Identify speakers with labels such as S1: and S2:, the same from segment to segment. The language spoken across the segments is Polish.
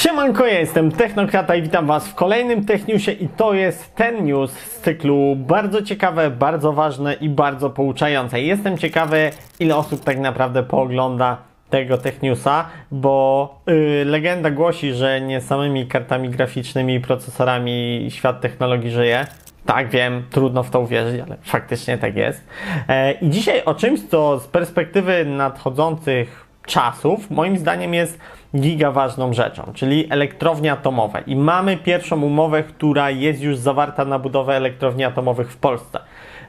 S1: Siemanko, ja jestem Technokrata i witam Was w kolejnym Techniusie i to jest ten news z cyklu bardzo ciekawe, bardzo ważne i bardzo pouczające. Jestem ciekawy, ile osób tak naprawdę poogląda tego Techniusa, bo yy, legenda głosi, że nie samymi kartami graficznymi i procesorami świat technologii żyje. Tak, wiem, trudno w to uwierzyć, ale faktycznie tak jest. E, I dzisiaj o czymś, co z perspektywy nadchodzących czasów, moim zdaniem jest giga ważną rzeczą, czyli elektrownie atomowe. I mamy pierwszą umowę, która jest już zawarta na budowę elektrowni atomowych w Polsce.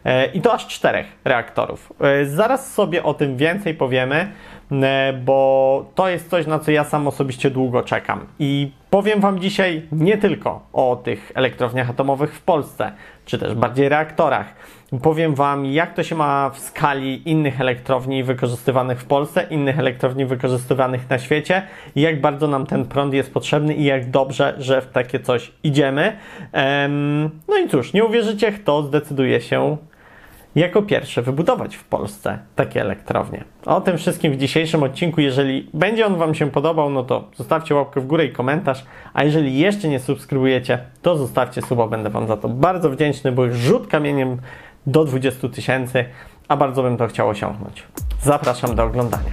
S1: E, I to aż czterech reaktorów. E, Zaraz sobie o tym więcej powiemy, e, bo to jest coś, na co ja sam osobiście długo czekam. I powiem Wam dzisiaj nie tylko o tych elektrowniach atomowych w Polsce, czy też bardziej reaktorach. Powiem Wam, jak to się ma w skali innych elektrowni wykorzystywanych w Polsce, innych elektrowni wykorzystywanych na świecie i jak bardzo nam ten prąd jest potrzebny i jak dobrze, że w takie coś idziemy. Em, no i cóż, nie uwierzycie, kto zdecyduje się jako pierwszy wybudować w Polsce takie elektrownie. O tym wszystkim w dzisiejszym odcinku. Jeżeli będzie on Wam się podobał, no to zostawcie łapkę w górę i komentarz. A jeżeli jeszcze nie subskrybujecie, to zostawcie suba. Będę Wam za to bardzo wdzięczny, bo rzut kamieniem do 20 tysięcy, a bardzo bym to chciał osiągnąć. Zapraszam do oglądania.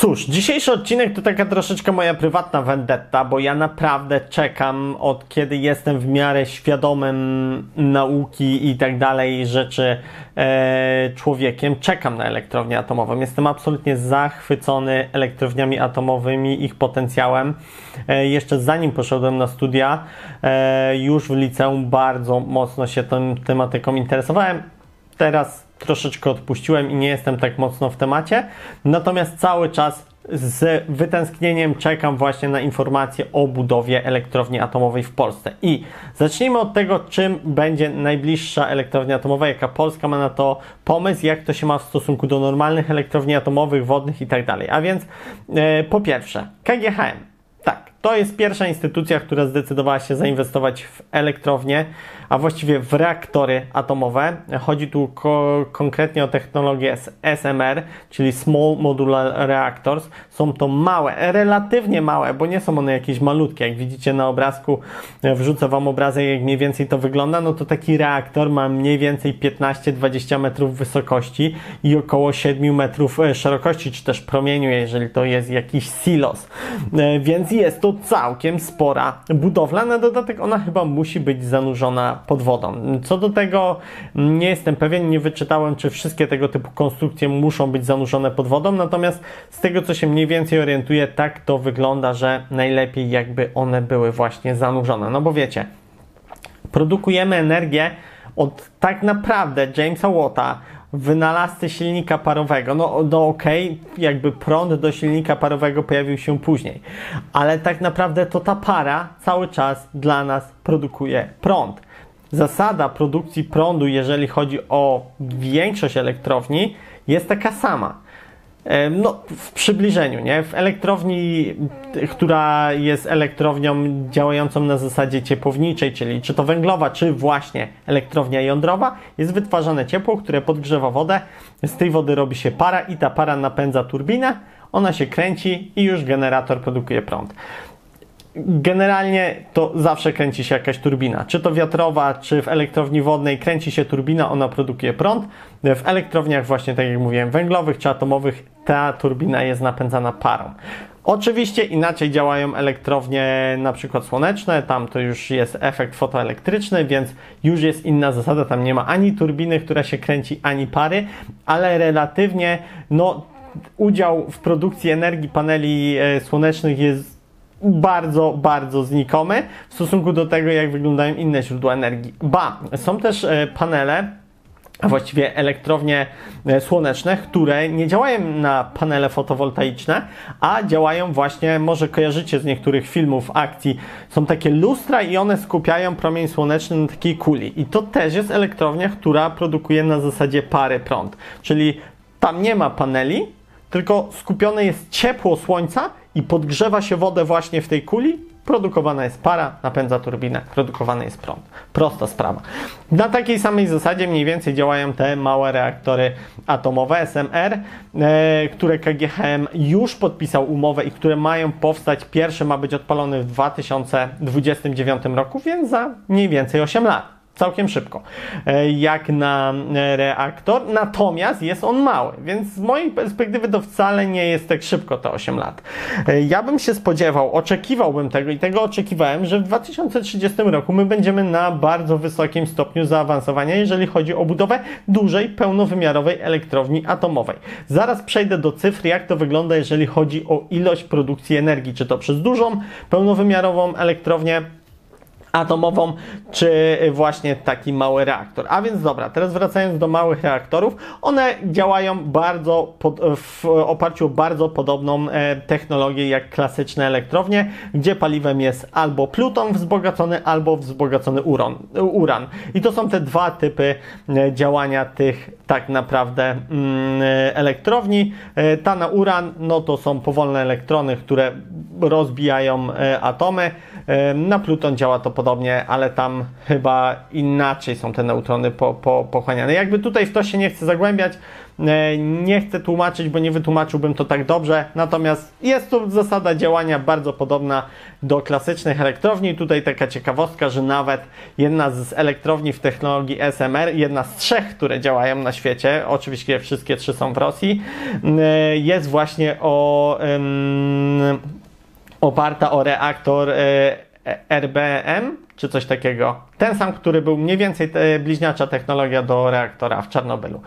S1: Cóż, dzisiejszy odcinek to taka troszeczkę moja prywatna vendetta, bo ja naprawdę czekam od kiedy jestem w miarę świadomym nauki i tak dalej rzeczy e, człowiekiem. Czekam na elektrownię atomową. Jestem absolutnie zachwycony elektrowniami atomowymi, ich potencjałem. E, jeszcze zanim poszedłem na studia, e, już w liceum bardzo mocno się tą tematyką interesowałem. Teraz troszeczkę odpuściłem i nie jestem tak mocno w temacie. Natomiast cały czas z wytęsknieniem czekam właśnie na informacje o budowie elektrowni atomowej w Polsce. I zacznijmy od tego, czym będzie najbliższa elektrownia atomowa, jaka Polska ma na to pomysł, jak to się ma w stosunku do normalnych elektrowni atomowych, wodnych i tak. A więc e, po pierwsze, KGHM. Tak, to jest pierwsza instytucja, która zdecydowała się zainwestować w elektrownię, a właściwie w reaktory atomowe. Chodzi tu ko konkretnie o technologię SMR, czyli Small Modular Reactors. Są to małe, relatywnie małe, bo nie są one jakieś malutkie. Jak widzicie na obrazku, wrzucę Wam obrazek, jak mniej więcej to wygląda. No to taki reaktor ma mniej więcej 15-20 metrów wysokości i około 7 metrów szerokości, czy też promieniu, jeżeli to jest jakiś silos. Więc jest to całkiem spora budowla. Na dodatek ona chyba musi być zanurzona pod wodą. Co do tego nie jestem pewien, nie wyczytałem, czy wszystkie tego typu konstrukcje muszą być zanurzone pod wodą, natomiast z tego, co się mniej więcej orientuję, tak to wygląda, że najlepiej jakby one były właśnie zanurzone. No bo wiecie, produkujemy energię od tak naprawdę Jamesa Watta, wynalazcy silnika parowego. No, no okej, okay, jakby prąd do silnika parowego pojawił się później, ale tak naprawdę to ta para cały czas dla nas produkuje prąd. Zasada produkcji prądu, jeżeli chodzi o większość elektrowni, jest taka sama. No, w przybliżeniu, nie? W elektrowni, która jest elektrownią działającą na zasadzie ciepłowniczej, czyli czy to węglowa, czy właśnie elektrownia jądrowa, jest wytwarzane ciepło, które podgrzewa wodę. Z tej wody robi się para i ta para napędza turbinę, ona się kręci i już generator produkuje prąd. Generalnie to zawsze kręci się jakaś turbina, czy to wiatrowa, czy w elektrowni wodnej kręci się turbina, ona produkuje prąd. W elektrowniach właśnie, tak jak mówiłem, węglowych czy atomowych ta turbina jest napędzana parą. Oczywiście inaczej działają elektrownie na przykład słoneczne, tam to już jest efekt fotoelektryczny, więc już jest inna zasada, tam nie ma ani turbiny, która się kręci, ani pary, ale relatywnie no, udział w produkcji energii paneli e, słonecznych jest bardzo, bardzo znikomy w stosunku do tego, jak wyglądają inne źródła energii. Ba, są też panele, a właściwie elektrownie słoneczne, które nie działają na panele fotowoltaiczne, a działają właśnie, może kojarzycie z niektórych filmów, akcji, są takie lustra i one skupiają promień słoneczny na takiej kuli. I to też jest elektrownia, która produkuje na zasadzie pary prąd. Czyli tam nie ma paneli, tylko skupione jest ciepło słońca i podgrzewa się wodę właśnie w tej kuli produkowana jest para, napędza turbinę, produkowany jest prąd. Prosta sprawa. Na takiej samej zasadzie mniej więcej działają te małe reaktory atomowe SMR, e, które KGHM już podpisał umowę i które mają powstać. Pierwszy ma być odpalony w 2029 roku, więc za mniej więcej 8 lat całkiem szybko, e, jak na e, reaktor, natomiast jest on mały, więc z mojej perspektywy to wcale nie jest tak szybko te 8 lat. E, ja bym się spodziewał, oczekiwałbym tego i tego oczekiwałem, że w 2030 roku my będziemy na bardzo wysokim stopniu zaawansowania, jeżeli chodzi o budowę dużej, pełnowymiarowej elektrowni atomowej. Zaraz przejdę do cyfr, jak to wygląda, jeżeli chodzi o ilość produkcji energii, czy to przez dużą, pełnowymiarową elektrownię, atomową, czy właśnie taki mały reaktor. A więc dobra, teraz wracając do małych reaktorów, one działają bardzo pod, w oparciu o bardzo podobną e, technologię jak klasyczne elektrownie, gdzie paliwem jest albo pluton wzbogacony, albo wzbogacony uran. uran. I to są te dwa typy e, działania tych tak naprawdę mm, elektrowni. E, ta na uran, no to są powolne elektrony, które rozbijają atomy. Na pluton działa to podobnie, ale tam chyba inaczej są te neutrony po, po, pochłaniane. Jakby tutaj w to się nie chcę zagłębiać, e, nie chcę tłumaczyć, bo nie wytłumaczyłbym to tak dobrze, natomiast jest to zasada działania bardzo podobna do klasycznych elektrowni. Tutaj taka ciekawostka, że nawet jedna z elektrowni w technologii SMR, jedna z trzech, które działają na świecie, oczywiście wszystkie trzy są w Rosji, e, jest właśnie o oparta o reaktor RBM czy coś takiego. Ten sam, który był mniej więcej te, bliźniacza technologia do reaktora w Czarnobylu.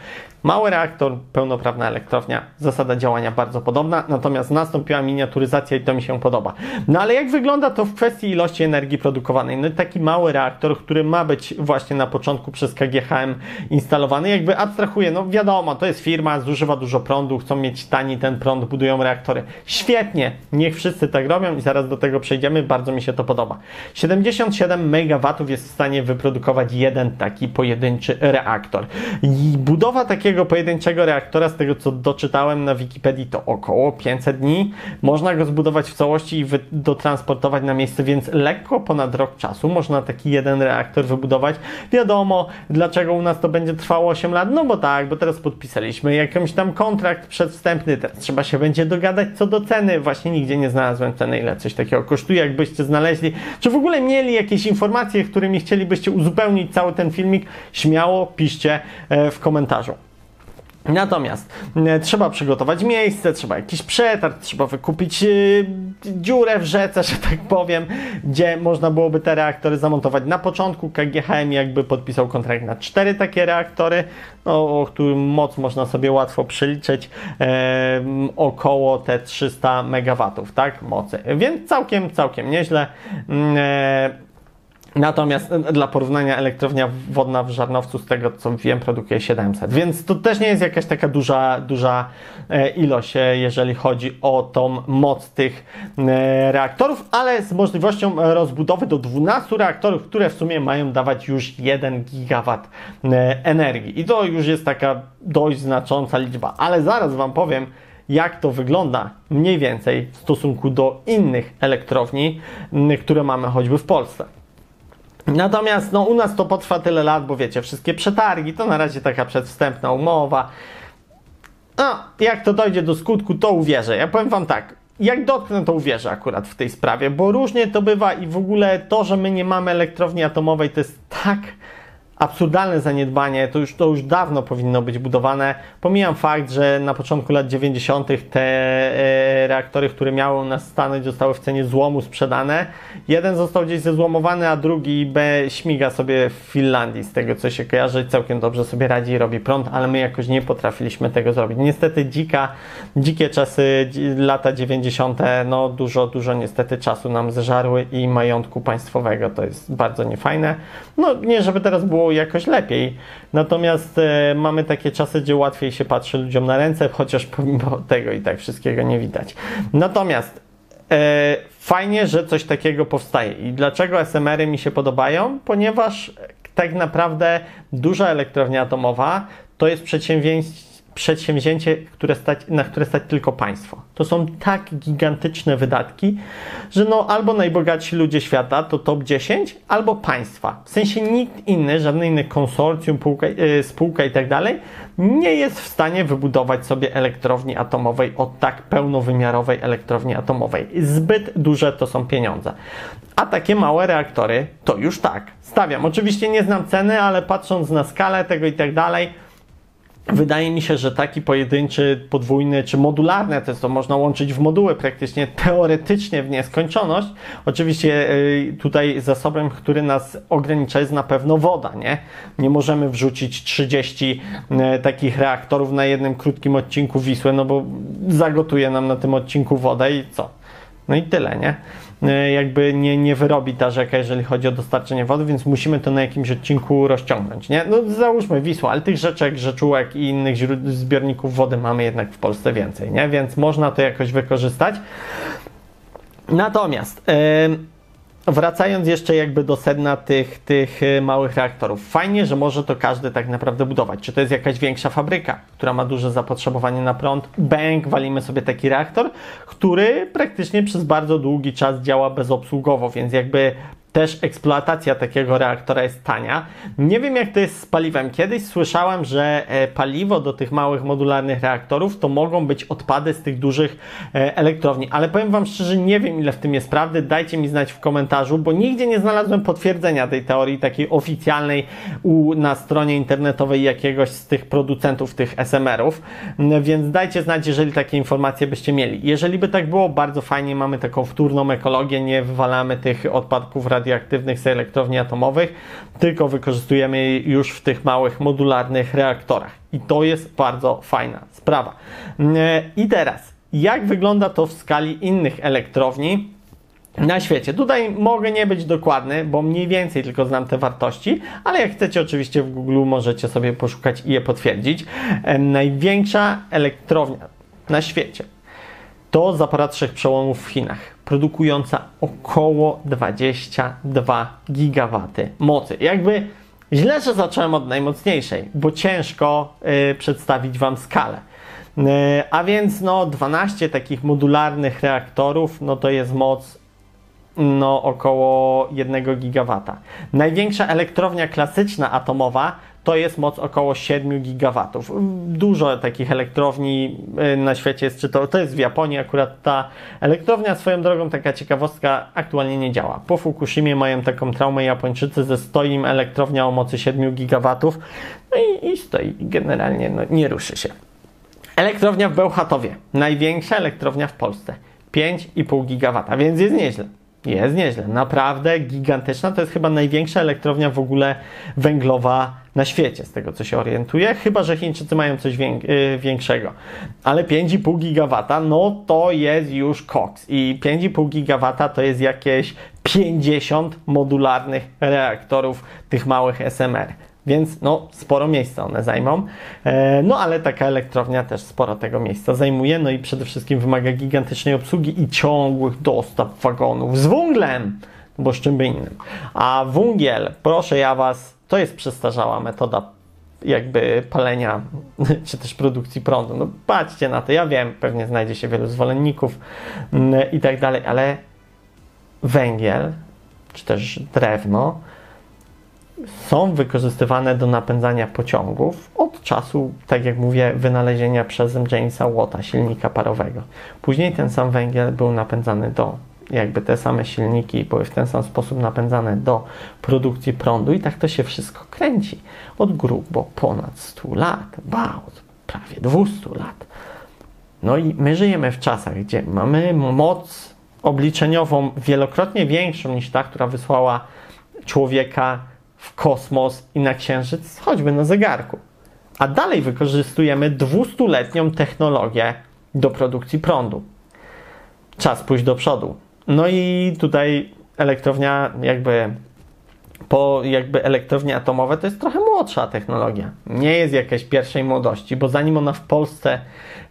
S1: Mały reaktor, pełnoprawna elektrownia, zasada działania bardzo podobna, natomiast nastąpiła miniaturyzacja i to mi się podoba. No ale jak wygląda to w kwestii ilości energii produkowanej? No taki mały reaktor, który ma być właśnie na początku przez KGHM instalowany, jakby abstrahuje, no wiadomo, to jest firma, zużywa dużo prądu, chcą mieć tani ten prąd, budują reaktory. Świetnie, niech wszyscy tak robią i zaraz do tego przejdziemy, bardzo mi się to podoba. 77 MW jest w stanie wyprodukować jeden taki pojedynczy reaktor. I budowa takiego takiego pojedynczego reaktora, z tego co doczytałem na Wikipedii, to około 500 dni. Można go zbudować w całości i dotransportować na miejsce, więc lekko ponad rok czasu można taki jeden reaktor wybudować. Wiadomo, dlaczego u nas to będzie trwało 8 lat? No bo tak, bo teraz podpisaliśmy jakąś tam kontrakt przedwstępny, teraz trzeba się będzie dogadać co do ceny. Właśnie nigdzie nie znalazłem ceny, ile coś takiego kosztuje. Jakbyście znaleźli, czy w ogóle mieli jakieś informacje, którymi chcielibyście uzupełnić cały ten filmik, śmiało piszcie e, w komentarzu. Natomiast e, trzeba przygotować miejsce, trzeba jakiś przetarg, trzeba wykupić e, dziurę w rzece, że tak powiem, gdzie można byłoby te reaktory zamontować. Na początku KGHM jakby podpisał kontrakt na cztery takie reaktory, no, o którym moc można sobie łatwo przeliczyć, e, około te 300 MW, tak, mocy. Więc całkiem, całkiem nieźle. E, Natomiast e, dla porównania elektrownia wodna w Żarnowcu, z tego co wiem, produkuje 700, więc to też nie jest jakaś taka duża, duża e, ilość, e, jeżeli chodzi o tą moc tych reaktorów, ale z możliwością rozbudowy do 12 reaktorów, które w sumie mają dawać już 1 gigawatt energii. I to już jest taka dość znacząca liczba, ale zaraz Wam powiem, jak to wygląda mniej więcej w stosunku do innych elektrowni, które mamy choćby w Polsce. Natomiast no, u nas to potrwa tyle lat, bo wiecie, wszystkie przetargi to na razie taka przedwstępna umowa. No, jak to dojdzie do skutku, to uwierzę. Ja powiem Wam tak, jak dotknę, to uwierzę akurat w tej sprawie, bo różnie to bywa i w ogóle to, że my nie mamy elektrowni atomowej, to jest tak absurdalne zaniedbanie, to już, to już dawno powinno być budowane. Pomijam fakt, że na początku lat 90. te e, reaktory, które miały u nas stanąć, zostały w cenie złomu sprzedane. Jeden został gdzieś zezłomowany, a drugi B śmiga sobie w Finlandii, z tego co się kojarzy, całkiem dobrze sobie radzi i robi prąd, ale my jakoś nie potrafiliśmy tego zrobić. Niestety dzika, dzikie czasy, lata 90. no dużo, dużo niestety czasu nam zeżarły i majątku państwowego. To jest bardzo niefajne. No nie, żeby teraz było jakoś lepiej. Natomiast e, mamy takie czasy, gdzie łatwiej się patrzy ludziom na ręce, chociaż pomimo tego i tak wszystkiego nie widać. Natomiast e, fajnie, że coś takiego powstaje. I dlaczego SMR-y mi się podobają? Ponieważ tak naprawdę duża elektrownia atomowa to jest przedsięwzięcie przedsięwzięcie, które stać, na które stać tylko państwo. To są tak gigantyczne wydatki, że no albo najbogatsi ludzie świata to top 10, albo państwa. W sensie nikt inny, żadny inny konsorcjum, yy, spółka i tak dalej, nie jest w stanie wybudować sobie elektrowni atomowej od tak pełnowymiarowej elektrowni atomowej. Zbyt duże to są pieniądze. A takie małe reaktory to już tak. Stawiam. Oczywiście nie znam ceny, ale patrząc na skalę tego i tak dalej, Wydaje mi się, że taki pojedynczy, podwójny czy modularny, to jest to można łączyć w moduły praktycznie teoretycznie w nieskończoność. Oczywiście y, tutaj zasobem, który nas ogranicza jest na pewno woda, nie? Nie możemy wrzucić 30 y, takich reaktorów na jednym krótkim odcinku Wisły, no bo zagotuje nam na tym odcinku wodę i co? No i tyle, nie? E, jakby nie, nie wyrobi ta rzeka, jeżeli chodzi o dostarczenie wody, więc musimy to na jakimś odcinku rozciągnąć, nie? No załóżmy Wisła, ale tych rzeczek, rzeczułek i innych zbiorników wody mamy jednak w Polsce więcej, nie? Więc można to jakoś wykorzystać. Natomiast... Yy, Wracając jeszcze jakby do sedna tych, tych y, małych reaktorów. Fajnie, że może to każdy tak naprawdę budować. Czy to jest jakaś większa fabryka, która ma duże zapotrzebowanie na prąd? Bęk, walimy sobie taki reaktor, który praktycznie przez bardzo długi czas działa bezobsługowo, więc jakby też eksploatacja takiego reaktora jest tania. Nie wiem, jak to jest z paliwem. Kiedyś słyszałem, że e, paliwo do tych małych modularnych reaktorów to mogą być odpady z tych dużych e, elektrowni, ale powiem Wam szczerze, nie wiem, ile w tym jest prawdy. Dajcie mi znać w komentarzu, bo nigdzie nie znalazłem potwierdzenia tej teorii, takiej oficjalnej u, na stronie internetowej jakiegoś z tych producentów tych SMR-ów, więc dajcie znać, jeżeli takie informacje byście mieli. Jeżeli by tak było, bardzo fajnie, mamy taką wtórną ekologię, nie wywalamy tych odpadków radioaktywnych radioaktywnych z elektrowni atomowych, tylko wykorzystujemy już w tych małych modularnych reaktorach. I to jest bardzo fajna sprawa. E, I teraz, jak wygląda to w skali innych elektrowni? na świecie. Tutaj mogę nie być dokładny, bo mniej więcej tylko znam te wartości, ale jak chcecie oczywiście w Google możecie sobie poszukać i je potwierdzić. E, największa elektrownia na świecie to zapora trzech przełomów w Chinach produkująca około 22 gigawaty mocy. Jakby źle, że zacząłem od najmocniejszej, bo ciężko y, przedstawić Wam skalę. Y, a więc no 12 takich modularnych reaktorów, no to jest moc no około 1 gigawata. Największa elektrownia klasyczna atomowa to jest moc około 7 gigawatów. Dużo takich elektrowni y, na świecie jest, czy to, to jest w Japonii akurat ta elektrownia. Swoją drogą taka ciekawostka aktualnie nie działa. Po Fukushimie mają taką traumę Japończycy, ze stoi im elektrownia o mocy 7 gigawatów no i, i stoi. Generalnie no, nie ruszy się. Elektrownia w Bełchatowie. Największa elektrownia w Polsce. 5,5 gigawata, więc jest nieźle. Jest nieźle, naprawdę gigantyczna. To jest chyba największa elektrownia w ogóle węglowa na świecie, z tego co się orientuję. Chyba, że Chińczycy mają coś y, większego. Ale 5,5 gigawata, no to jest już koks. I 5,5 gigawata to jest jakieś 50 modularnych reaktorów tych małych SMR więc no, sporo miejsca one zajmą. E, no ale taka elektrownia też sporo tego miejsca zajmuje, no i przede wszystkim wymaga gigantycznej obsługi i ciągłych dostaw wagonów z węglem, bo z czym by innym. A węgiel, proszę ja Was, to jest przestarzała metoda jakby palenia czy też produkcji prądu. No patrzcie na to, ja wiem, pewnie znajdzie się wielu zwolenników mm, i tak dalej, ale węgiel czy też drewno są wykorzystywane do napędzania pociągów od czasu, tak jak mówię, wynalezienia przez Jamesa Watta silnika parowego. Później ten sam węgiel był napędzany do, jakby te same silniki były w ten sam sposób napędzane do produkcji prądu i tak to się wszystko kręci. Od grubo ponad 100 lat, ba, od prawie 200 lat. No i my żyjemy w czasach, gdzie mamy moc obliczeniową wielokrotnie większą niż ta, która wysłała człowieka w kosmos i na Księżyc, choćby na zegarku. A dalej wykorzystujemy 200-letnią technologię do produkcji prądu. Czas pójść do przodu. No i tutaj elektrownia jakby po jakby elektrownie atomowe to jest trochę młodsza technologia. Nie jest jakaś pierwszej młodości, bo zanim ona w Polsce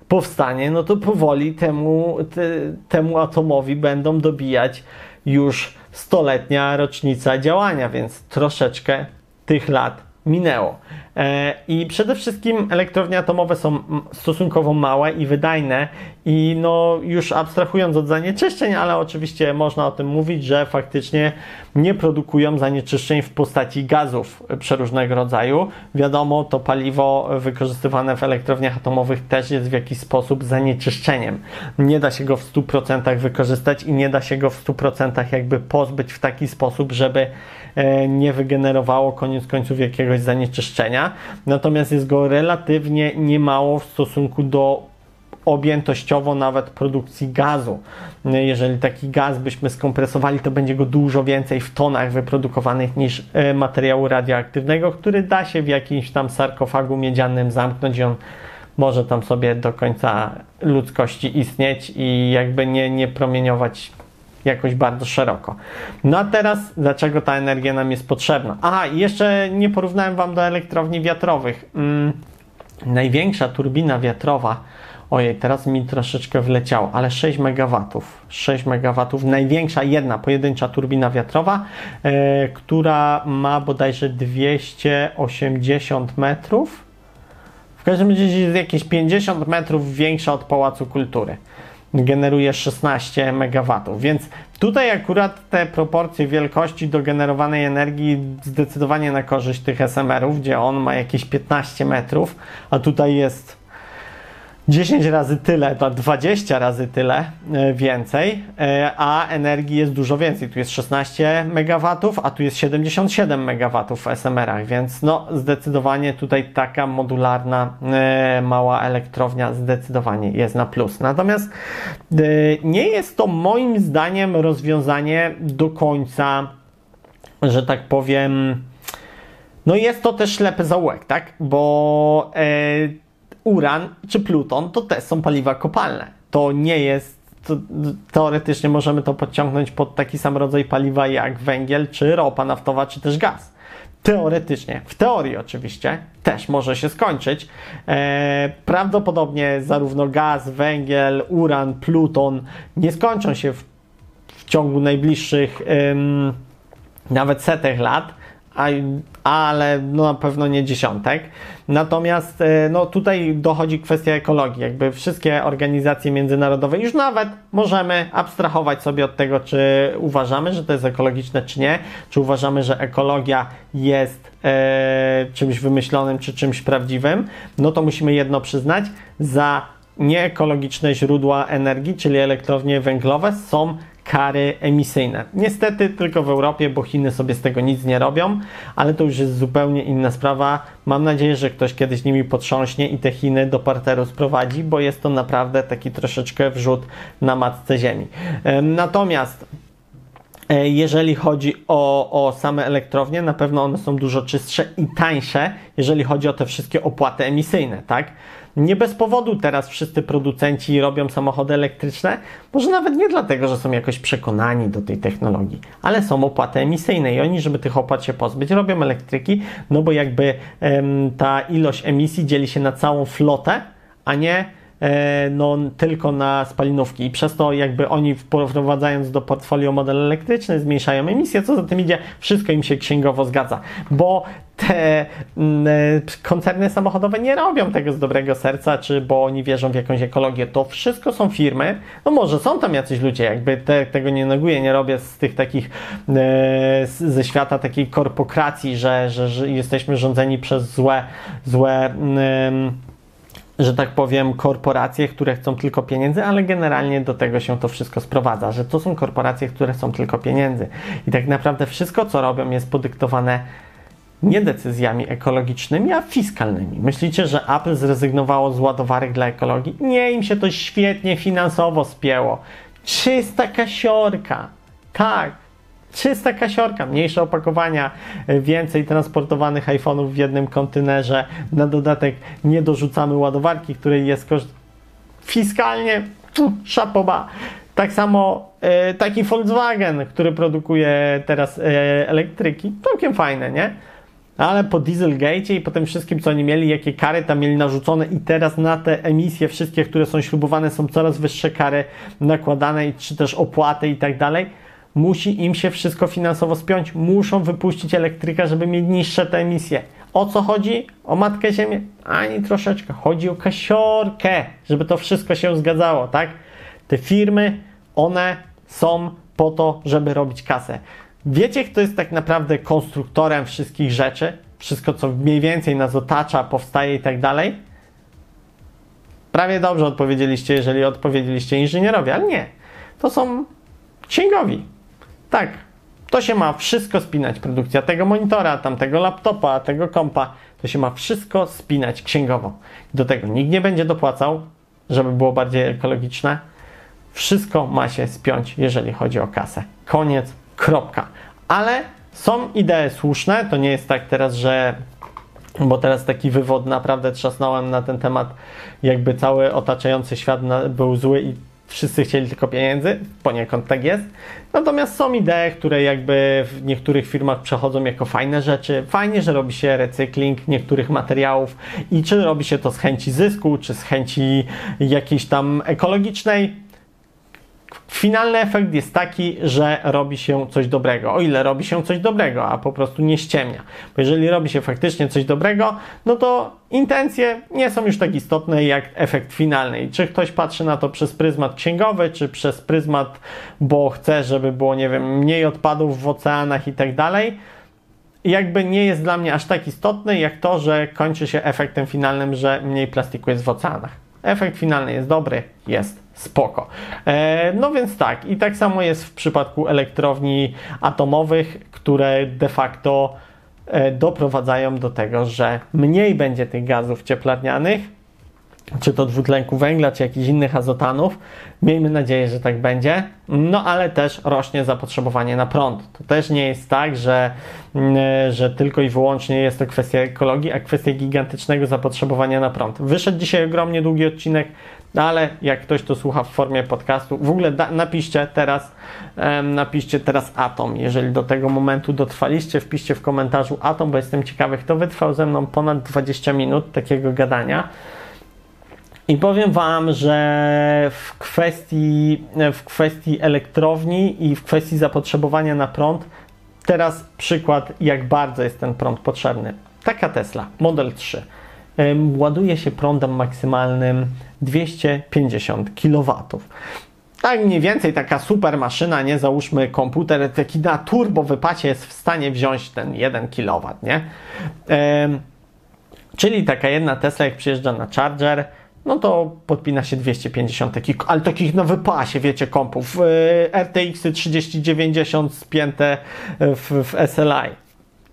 S1: powstanie, no to powoli temu, te, temu atomowi będą dobijać już stoletnia rocznica działania, więc troszeczkę tych lat minęło. E, I przede wszystkim elektrownie atomowe są stosunkowo małe i wydajne i no już abstrahując od zanieczyszczeń, ale oczywiście można o tym mówić, że faktycznie nie produkują zanieczyszczeń w postaci gazów przeróżnego rodzaju. Wiadomo, to paliwo wykorzystywane w elektrowniach atomowych też jest w jakiś sposób zanieczyszczeniem. Nie da się go w 100% wykorzystać i nie da się go w 100% jakby pozbyć w taki sposób, żeby e, nie wygenerowało koniec końców jakiegoś zanieczyszczenia. Natomiast jest go relatywnie niemało w stosunku do objętościowo nawet produkcji gazu. Jeżeli taki gaz byśmy skompresowali, to będzie go dużo więcej w tonach wyprodukowanych niż e, materiału radioaktywnego, który da się w jakimś tam sarkofagu miedzianym zamknąć i on może tam sobie do końca ludzkości istnieć i jakby nie, nie promieniować jakoś bardzo szeroko. No a teraz, dlaczego ta energia nam jest potrzebna? Aha, jeszcze nie porównałem Wam do elektrowni wiatrowych. Mm, największa turbina wiatrowa Ojej, teraz mi troszeczkę wleciało, ale 6 MW. 6 MW, największa jedna pojedyncza turbina wiatrowa, e, która ma bodajże 280 metrów. W każdym razie jest jakieś 50 metrów większa od Pałacu Kultury. Generuje 16 MW, więc tutaj akurat te proporcje wielkości do generowanej energii zdecydowanie na korzyść tych SMR-ów, gdzie on ma jakieś 15 metrów, a tutaj jest 10 razy tyle, 20 razy tyle e, więcej, e, a energii jest dużo więcej. Tu jest 16 MW, a tu jest 77 MW w SMR-ach, więc no zdecydowanie tutaj taka modularna e, mała elektrownia zdecydowanie jest na plus. Natomiast nie jest to moim zdaniem rozwiązanie do końca, że tak powiem, no jest to też ślepy zaułek, tak? Bo uran czy pluton to też są paliwa kopalne. To nie jest to, teoretycznie możemy to podciągnąć pod taki sam rodzaj paliwa jak węgiel, czy ropa naftowa, czy też gaz. Teoretycznie, w teorii oczywiście, też może się skończyć. E, prawdopodobnie zarówno gaz, węgiel, uran, pluton nie skończą się w, w ciągu najbliższych ym, nawet setek lat ale no na pewno nie dziesiątek. Natomiast e, no tutaj dochodzi kwestia ekologii. Jakby wszystkie organizacje międzynarodowe już nawet możemy abstrahować sobie od tego, czy uważamy, że to jest ekologiczne, czy nie, czy uważamy, że ekologia jest e, czymś wymyślonym, czy czymś prawdziwym. No to musimy jedno przyznać, za nieekologiczne źródła energii, czyli elektrownie węglowe są kary emisyjne. Niestety tylko w Europie, bo Chiny sobie z tego nic nie robią, ale to już jest zupełnie inna sprawa. Mam nadzieję, że ktoś kiedyś nimi potrząśnie i te Chiny do parteru sprowadzi, bo jest to naprawdę taki troszeczkę wrzut na matce ziemi. Natomiast e, jeżeli chodzi o, o same elektrownie, na pewno one są dużo czystsze i tańsze, jeżeli chodzi o te wszystkie opłaty emisyjne, tak? Nie bez powodu teraz wszyscy producenci robią samochody elektryczne, może nawet nie dlatego, że są jakoś przekonani do tej technologii, ale są opłaty emisyjne i oni, żeby tych opłat się pozbyć, robią elektryki, no bo jakby em, ta ilość emisji dzieli się na całą flotę, a nie no, tylko na spalinówki. I przez to jakby oni wprowadzając do portfolio model elektryczny zmniejszają emisję, co za tym idzie, wszystko im się księgowo zgadza, bo te mm, e, koncerny samochodowe nie robią tego z dobrego serca, czy bo oni wierzą w jakąś ekologię. To wszystko są firmy, no może są tam jacyś ludzie, jakby te, tego nie neguję, nie robię z tych takich e, ze świata takiej korpokracji, że, że, że jesteśmy rządzeni przez złe, złe mm, że tak powiem, korporacje, które chcą tylko pieniędzy, ale generalnie do tego się to wszystko sprowadza, że to są korporacje, które chcą tylko pieniędzy. I tak naprawdę wszystko, co robią, jest podyktowane nie decyzjami ekologicznymi, a fiskalnymi. Myślicie, że Apple zrezygnowało z ładowarek dla ekologii? Nie, im się to świetnie finansowo spięło. Czysta kasiorka. Tak, czysta kasiorka, mniejsze opakowania, więcej transportowanych iPhone'ów w jednym kontenerze. Na dodatek nie dorzucamy ładowarki, której jest koszt fiskalnie szapoba. Tak samo e, taki Volkswagen, który produkuje teraz e, elektryki, całkiem fajne, nie? ale po Dieselgate i po tym wszystkim, co oni mieli, jakie kary tam mieli narzucone i teraz na te emisje wszystkie, które są śrubowane, są coraz wyższe kary nakładane, czy też opłaty i tak dalej, musi im się wszystko finansowo spiąć, muszą wypuścić elektryka, żeby mieć niższe te emisje. O co chodzi? O Matkę Ziemię? Ani troszeczkę. Chodzi o kasiorkę, żeby to wszystko się zgadzało, tak? Te firmy, one są po to, żeby robić kasę. Wiecie, kto jest tak naprawdę konstruktorem wszystkich rzeczy? Wszystko, co mniej więcej nas otacza, powstaje i tak dalej? Prawie dobrze odpowiedzieliście, jeżeli odpowiedzieliście inżynierowie, ale nie. To są księgowi. Tak, to się ma wszystko spinać. Produkcja tego monitora, tamtego laptopa, tego kompa, to się ma wszystko spinać księgowo. Do tego nikt nie będzie dopłacał, żeby było bardziej ekologiczne. Wszystko ma się spiąć, jeżeli chodzi o kasę. Koniec, kropka. Ale są idee słuszne. To nie jest tak teraz, że bo teraz taki wywód naprawdę trzasnąłem na ten temat, jakby cały otaczający świat był zły i wszyscy chcieli tylko pieniędzy, poniekąd tak jest. Natomiast są idee, które jakby w niektórych firmach przechodzą jako fajne rzeczy. Fajnie, że robi się recykling niektórych materiałów i czy robi się to z chęci zysku, czy z chęci jakiejś tam ekologicznej, finalny efekt jest taki, że robi się coś dobrego. O ile robi się coś dobrego, a po prostu nie ściemnia. Bo jeżeli robi się faktycznie coś dobrego, no to intencje nie są już tak istotne jak efekt finalny. I czy ktoś patrzy na to przez pryzmat księgowy, czy przez pryzmat, bo chce, żeby było, nie wiem, mniej odpadów w oceanach i tak dalej, jakby nie jest dla mnie aż tak istotny, jak to, że kończy się efektem finalnym, że mniej plastiku jest w oceanach. Efekt finalny jest dobry, jest spoko. E, no więc tak, i tak samo jest w przypadku elektrowni atomowych, które de facto e, doprowadzają do tego, że mniej będzie tych gazów cieplarnianych, czy to dwutlenku węgla, czy jakichś innych azotanów. Miejmy nadzieję, że tak będzie. No ale też rośnie zapotrzebowanie na prąd. To też nie jest tak, że, mm, że tylko i wyłącznie jest to kwestia ekologii, a kwestia gigantycznego zapotrzebowania na prąd. Wyszedł dzisiaj ogromnie długi odcinek, ale jak ktoś to słucha w formie podcastu, w ogóle da, napiszcie teraz, napiszcie teraz Atom. Jeżeli do tego momentu dotrwaliście, wpiszcie w komentarzu Atom, bo jestem ciekawy, kto wytrwał ze mną ponad 20 minut takiego gadania. I powiem Wam, że w kwestii, w kwestii elektrowni i w kwestii zapotrzebowania na prąd, teraz przykład, jak bardzo jest ten prąd potrzebny. Taka Tesla, Model 3, ładuje się prądem maksymalnym 250 kW. Tak mniej więcej taka super maszyna, nie? Załóżmy komputer taki na turbo wypacie jest w stanie wziąć ten 1 kW, nie? czyli taka jedna Tesla, jak przyjeżdża na charger, no to podpina się 250 takich, ale takich na wypasie, wiecie, kompów. RTX 3090 spięte w, w SLI.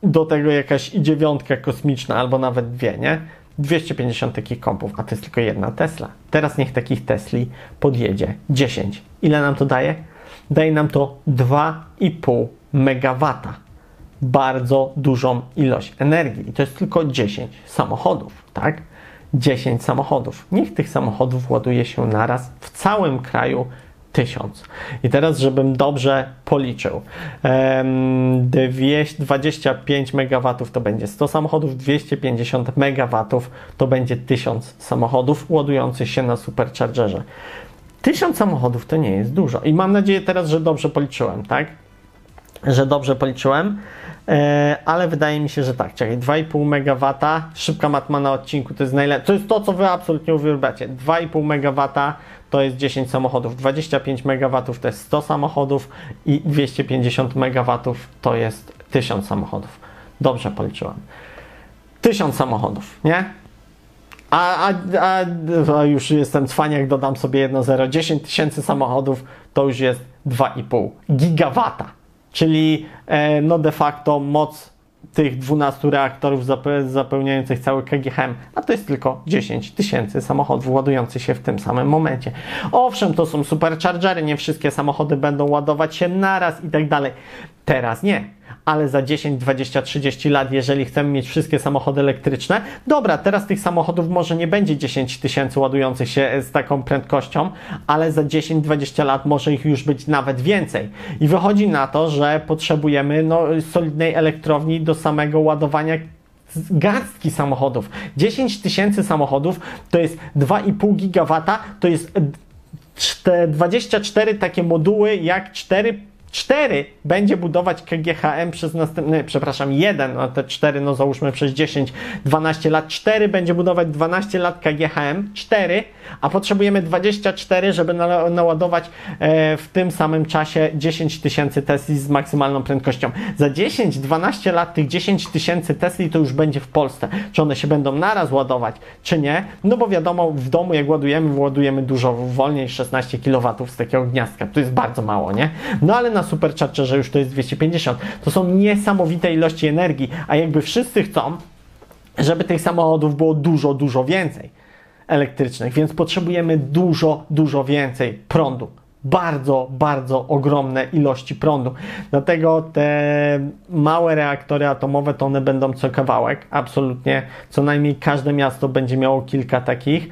S1: Do tego jakaś i dziewiątka kosmiczna, albo nawet dwie, nie? 250 takich kompów, a to jest tylko jedna Tesla. Teraz niech takich Tesli podjedzie 10. Ile nam to daje? Daje nam to 2,5 MW. Bardzo dużą ilość energii. I to jest tylko 10 samochodów, tak? 10 samochodów. Niech tych samochodów ładuje się naraz w całym kraju 1000. I teraz, żebym dobrze policzył, 25 MW to będzie 100 samochodów, 250 MW to będzie 1000 samochodów ładujących się na superchargerze. 1000 samochodów to nie jest dużo. I mam nadzieję teraz, że dobrze policzyłem, tak? Że dobrze policzyłem. E, ale wydaje mi się, że tak, czekaj, 2,5 MW, szybka matma na odcinku, to jest najlepsze, to jest to, co Wy absolutnie uwielbiacie, 2,5 MW to jest 10 samochodów, 25 MW to jest 100 samochodów i 250 MW to jest 1000 samochodów. Dobrze policzyłem. 1000 samochodów, nie? A, a, a, już jestem cwaniak, dodam sobie jedno 0. 10 tysięcy samochodów to już jest 2,5 gigawata. Czyli e, no de facto moc tych 12 reaktorów zapełniających cały KGHM, a to jest tylko 10 tysięcy samochodów ładujących się w tym samym momencie. Owszem, to są superchargery, nie wszystkie samochody będą ładować się naraz i tak dalej. Teraz nie ale za 10, 20, 30 lat, jeżeli chcemy mieć wszystkie samochody elektryczne, dobra, teraz tych samochodów może nie będzie 10 tysięcy ładujących się z taką prędkością, ale za 10, 20 lat może ich już być nawet więcej. I wychodzi na to, że potrzebujemy no, solidnej elektrowni do samego ładowania garstki samochodów. 10 tysięcy samochodów to jest 2,5 gigawata, to jest 24 takie moduły jak 4 4 będzie budować KGHM przez następny, przepraszam, 1, no te 4, no załóżmy przez 10, 12 lat, 4 będzie budować 12 lat KGHM, 4, a potrzebujemy 24, żeby naładować e, w tym samym czasie 10 tysięcy Tesli z maksymalną prędkością. Za 10-12 lat tych 10 tysięcy Tesli to już będzie w Polsce. Czy one się będą naraz ładować, czy nie? No bo wiadomo, w domu jak ładujemy, ładujemy dużo wolniej, 16 kW z takiego gniazdka. To jest bardzo mało, nie? No ale na Superchargerze już to jest 250. To są niesamowite ilości energii, a jakby wszyscy chcą, żeby tych samochodów było dużo, dużo więcej elektrycznych, więc potrzebujemy dużo, dużo więcej prądu. Bardzo, bardzo ogromne ilości prądu. Dlatego te małe reaktory atomowe to one będą co kawałek, absolutnie. Co najmniej każde miasto będzie miało kilka takich,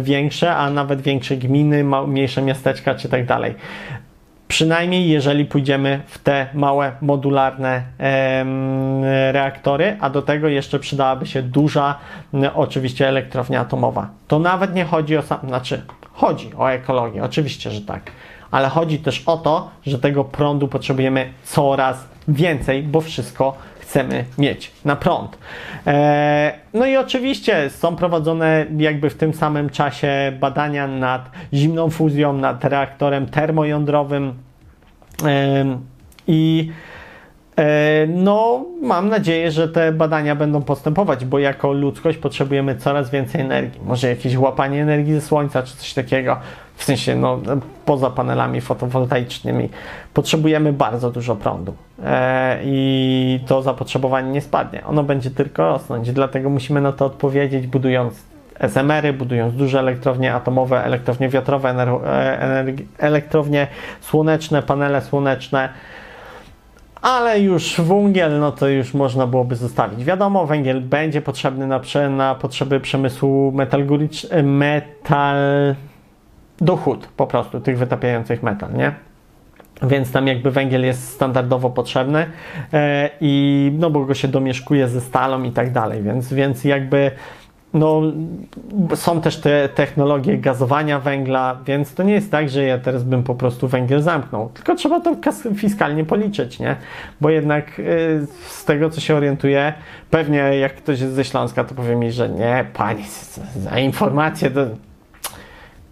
S1: większe, a nawet większe gminy, mniejsze miasteczka czy tak dalej. Przynajmniej jeżeli pójdziemy w te małe modularne reaktory, a do tego jeszcze przydałaby się duża, oczywiście, elektrownia atomowa. To nawet nie chodzi o sam, znaczy chodzi o ekologię, oczywiście, że tak, ale chodzi też o to, że tego prądu potrzebujemy coraz więcej, bo wszystko chcemy mieć na prąd. E, no i oczywiście są prowadzone jakby w tym samym czasie badania nad zimną fuzją, nad reaktorem termojądrowym e, i e, no, mam nadzieję, że te badania będą postępować, bo jako ludzkość potrzebujemy coraz więcej energii. Może jakieś łapanie energii ze słońca, czy coś takiego w sensie no, poza panelami fotowoltaicznymi, potrzebujemy bardzo dużo prądu e, i to zapotrzebowanie nie spadnie. Ono będzie tylko rosnąć, dlatego musimy na to odpowiedzieć, budując SMR-y, budując duże elektrownie atomowe, elektrownie wiatrowe, e, elektrownie słoneczne, panele słoneczne. Ale już węgiel, no to już można byłoby zostawić. Wiadomo, węgiel będzie potrzebny na, na potrzeby przemysłu metalurgicznego, metal dochód po prostu tych wytapiających metal, nie? Więc tam jakby węgiel jest standardowo potrzebny e, i no bo go się domieszkuje ze stalą i tak dalej, więc, więc jakby no, są też te technologie gazowania węgla, więc to nie jest tak, że ja teraz bym po prostu węgiel zamknął, tylko trzeba to fiskalnie policzyć, nie? Bo jednak y, z tego, co się orientuję, pewnie jak ktoś jest ze Śląska, to powie mi, że nie, pani, za informację to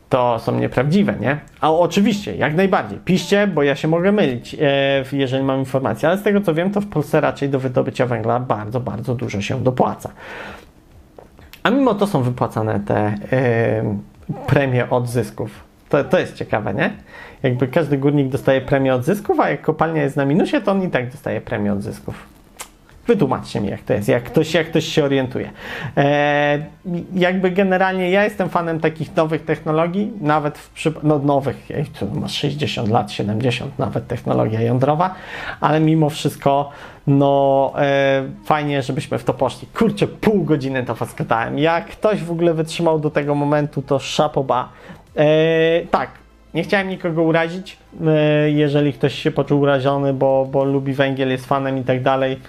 S1: to są nieprawdziwe, nie? A oczywiście, jak najbardziej. Piszcie, bo ja się mogę mylić, e, jeżeli mam informacje, ale z tego co wiem, to w Polsce raczej do wydobycia węgla bardzo, bardzo dużo się dopłaca. A mimo to są wypłacane te e, premie od zysków. To, to jest ciekawe, nie? Jakby każdy górnik dostaje premię od zysków, a jak kopalnia jest na minusie, to on i tak dostaje premię od zysków. Wytłumaczcie mi, jak to jest, jak ktoś, jak ktoś się orientuje. E, jakby generalnie ja jestem fanem takich nowych technologii, nawet w przypadku, no nowych, ja tu masz 60 lat, 70 nawet technologia jądrowa, ale mimo wszystko, no e, fajnie, żebyśmy w to poszli. Kurczę, pół godziny to faskatałem. Jak ktoś w ogóle wytrzymał do tego momentu, to szapoba. E, tak, nie chciałem nikogo urazić, e, jeżeli ktoś się poczuł urażony, bo, bo lubi węgiel, jest fanem i tak dalej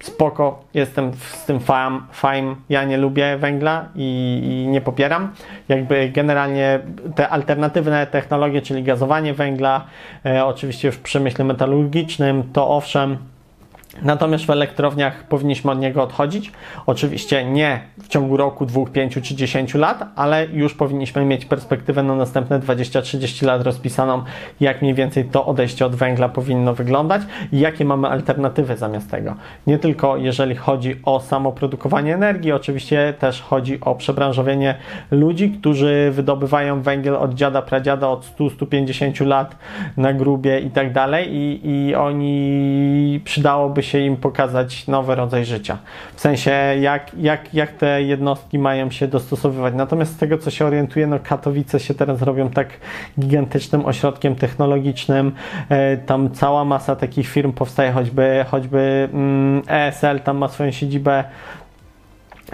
S1: spoko, jestem z tym fam, fajm, ja nie lubię węgla i, i, nie popieram. Jakby generalnie te alternatywne technologie, czyli gazowanie węgla, e, oczywiście w przemyśle metalurgicznym, to owszem, Natomiast w elektrowniach powinniśmy od niego odchodzić. Oczywiście nie w ciągu roku, dwóch, pięciu czy dziesięciu lat, ale już powinniśmy mieć perspektywę na następne 20-30 lat rozpisaną, jak mniej więcej to odejście od węgla powinno wyglądać i jakie mamy alternatywy zamiast tego. Nie tylko jeżeli chodzi o samo produkowanie energii, oczywiście też chodzi o przebranżowienie ludzi, którzy wydobywają węgiel od dziada, pradziada od 100-150 lat na grubie i tak dalej i oni przydałoby się im pokazać nowy rodzaj życia. W sensie, jak, jak, jak te jednostki mają się dostosowywać. Natomiast z tego, co się orientuję, no Katowice się teraz robią tak gigantycznym ośrodkiem technologicznym. E, tam cała masa takich firm powstaje, choćby, choćby mm, ESL tam ma swoją siedzibę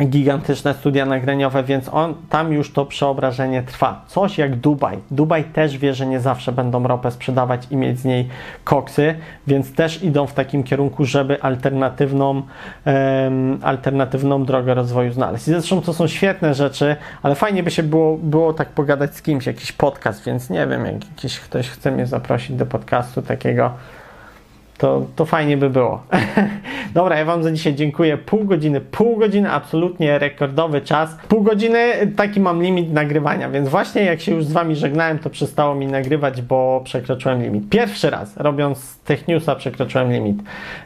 S1: gigantyczne studia nagraniowe, więc on, tam już to przeobrażenie trwa. Coś jak Dubaj. Dubaj też wie, że nie zawsze będą ropę sprzedawać i mieć z niej koksy, więc też idą w takim kierunku, żeby alternatywną, em, alternatywną drogę rozwoju znaleźć. I zresztą to są świetne rzeczy, ale fajnie by się było, było tak pogadać z kimś, jakiś podcast, więc nie wiem, jak jakiś ktoś chce mnie zaprosić do podcastu takiego, to, to fajnie by było. Dobra, ja Wam za dzisiaj dziękuję. Pół godziny, pół godziny, absolutnie rekordowy czas. Pół godziny, taki mam limit nagrywania, więc właśnie jak się już z Wami żegnałem, to przestało mi nagrywać, bo przekroczyłem limit. Pierwszy raz, robiąc Tech Newsa, przekroczyłem limit.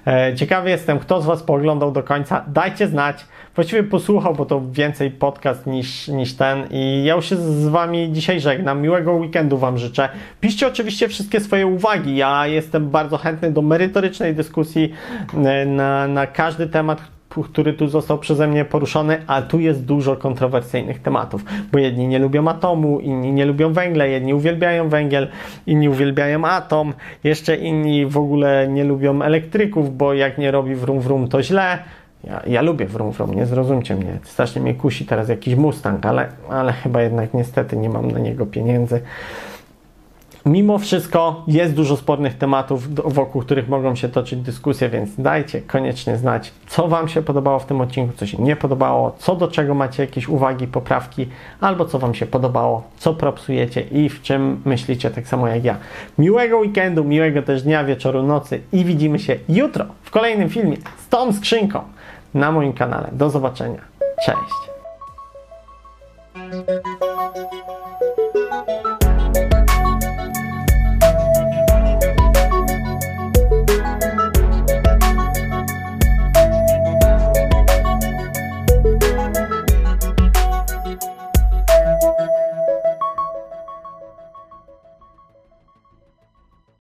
S1: E, ciekawy jestem, kto z Was pooglądał do końca. Dajcie znać. Właściwie posłuchał, bo to więcej podcast niż, niż ten. I ja już się z Wami dzisiaj żegnam. Miłego weekendu Wam życzę. Piszcie oczywiście wszystkie swoje uwagi. Ja jestem bardzo chętny do merytorycznej dyskusji e, na, na każdy temat, który tu został przeze mnie poruszony, a tu jest dużo kontrowersyjnych tematów, bo jedni nie lubią atomu, inni nie lubią węgla, jedni uwielbiają węgiel, inni uwielbiają atom, jeszcze inni w ogóle nie lubią elektryków, bo jak nie robi wrum wrum to źle. Ja, ja lubię wrum wrum, nie zrozumcie mnie. Strasznie mnie kusi teraz jakiś Mustang, ale, ale chyba jednak niestety nie mam na niego pieniędzy. Mimo wszystko jest dużo spornych tematów, wokół których mogą się toczyć dyskusje, więc dajcie koniecznie znać, co Wam się podobało w tym odcinku, co się nie podobało, co do czego macie jakieś uwagi, poprawki, albo co Wam się podobało, co propsujecie i w czym myślicie tak samo jak ja. Miłego weekendu, miłego też dnia, wieczoru, nocy i widzimy się jutro w kolejnym filmie z tą skrzynką na moim kanale. Do zobaczenia. Cześć!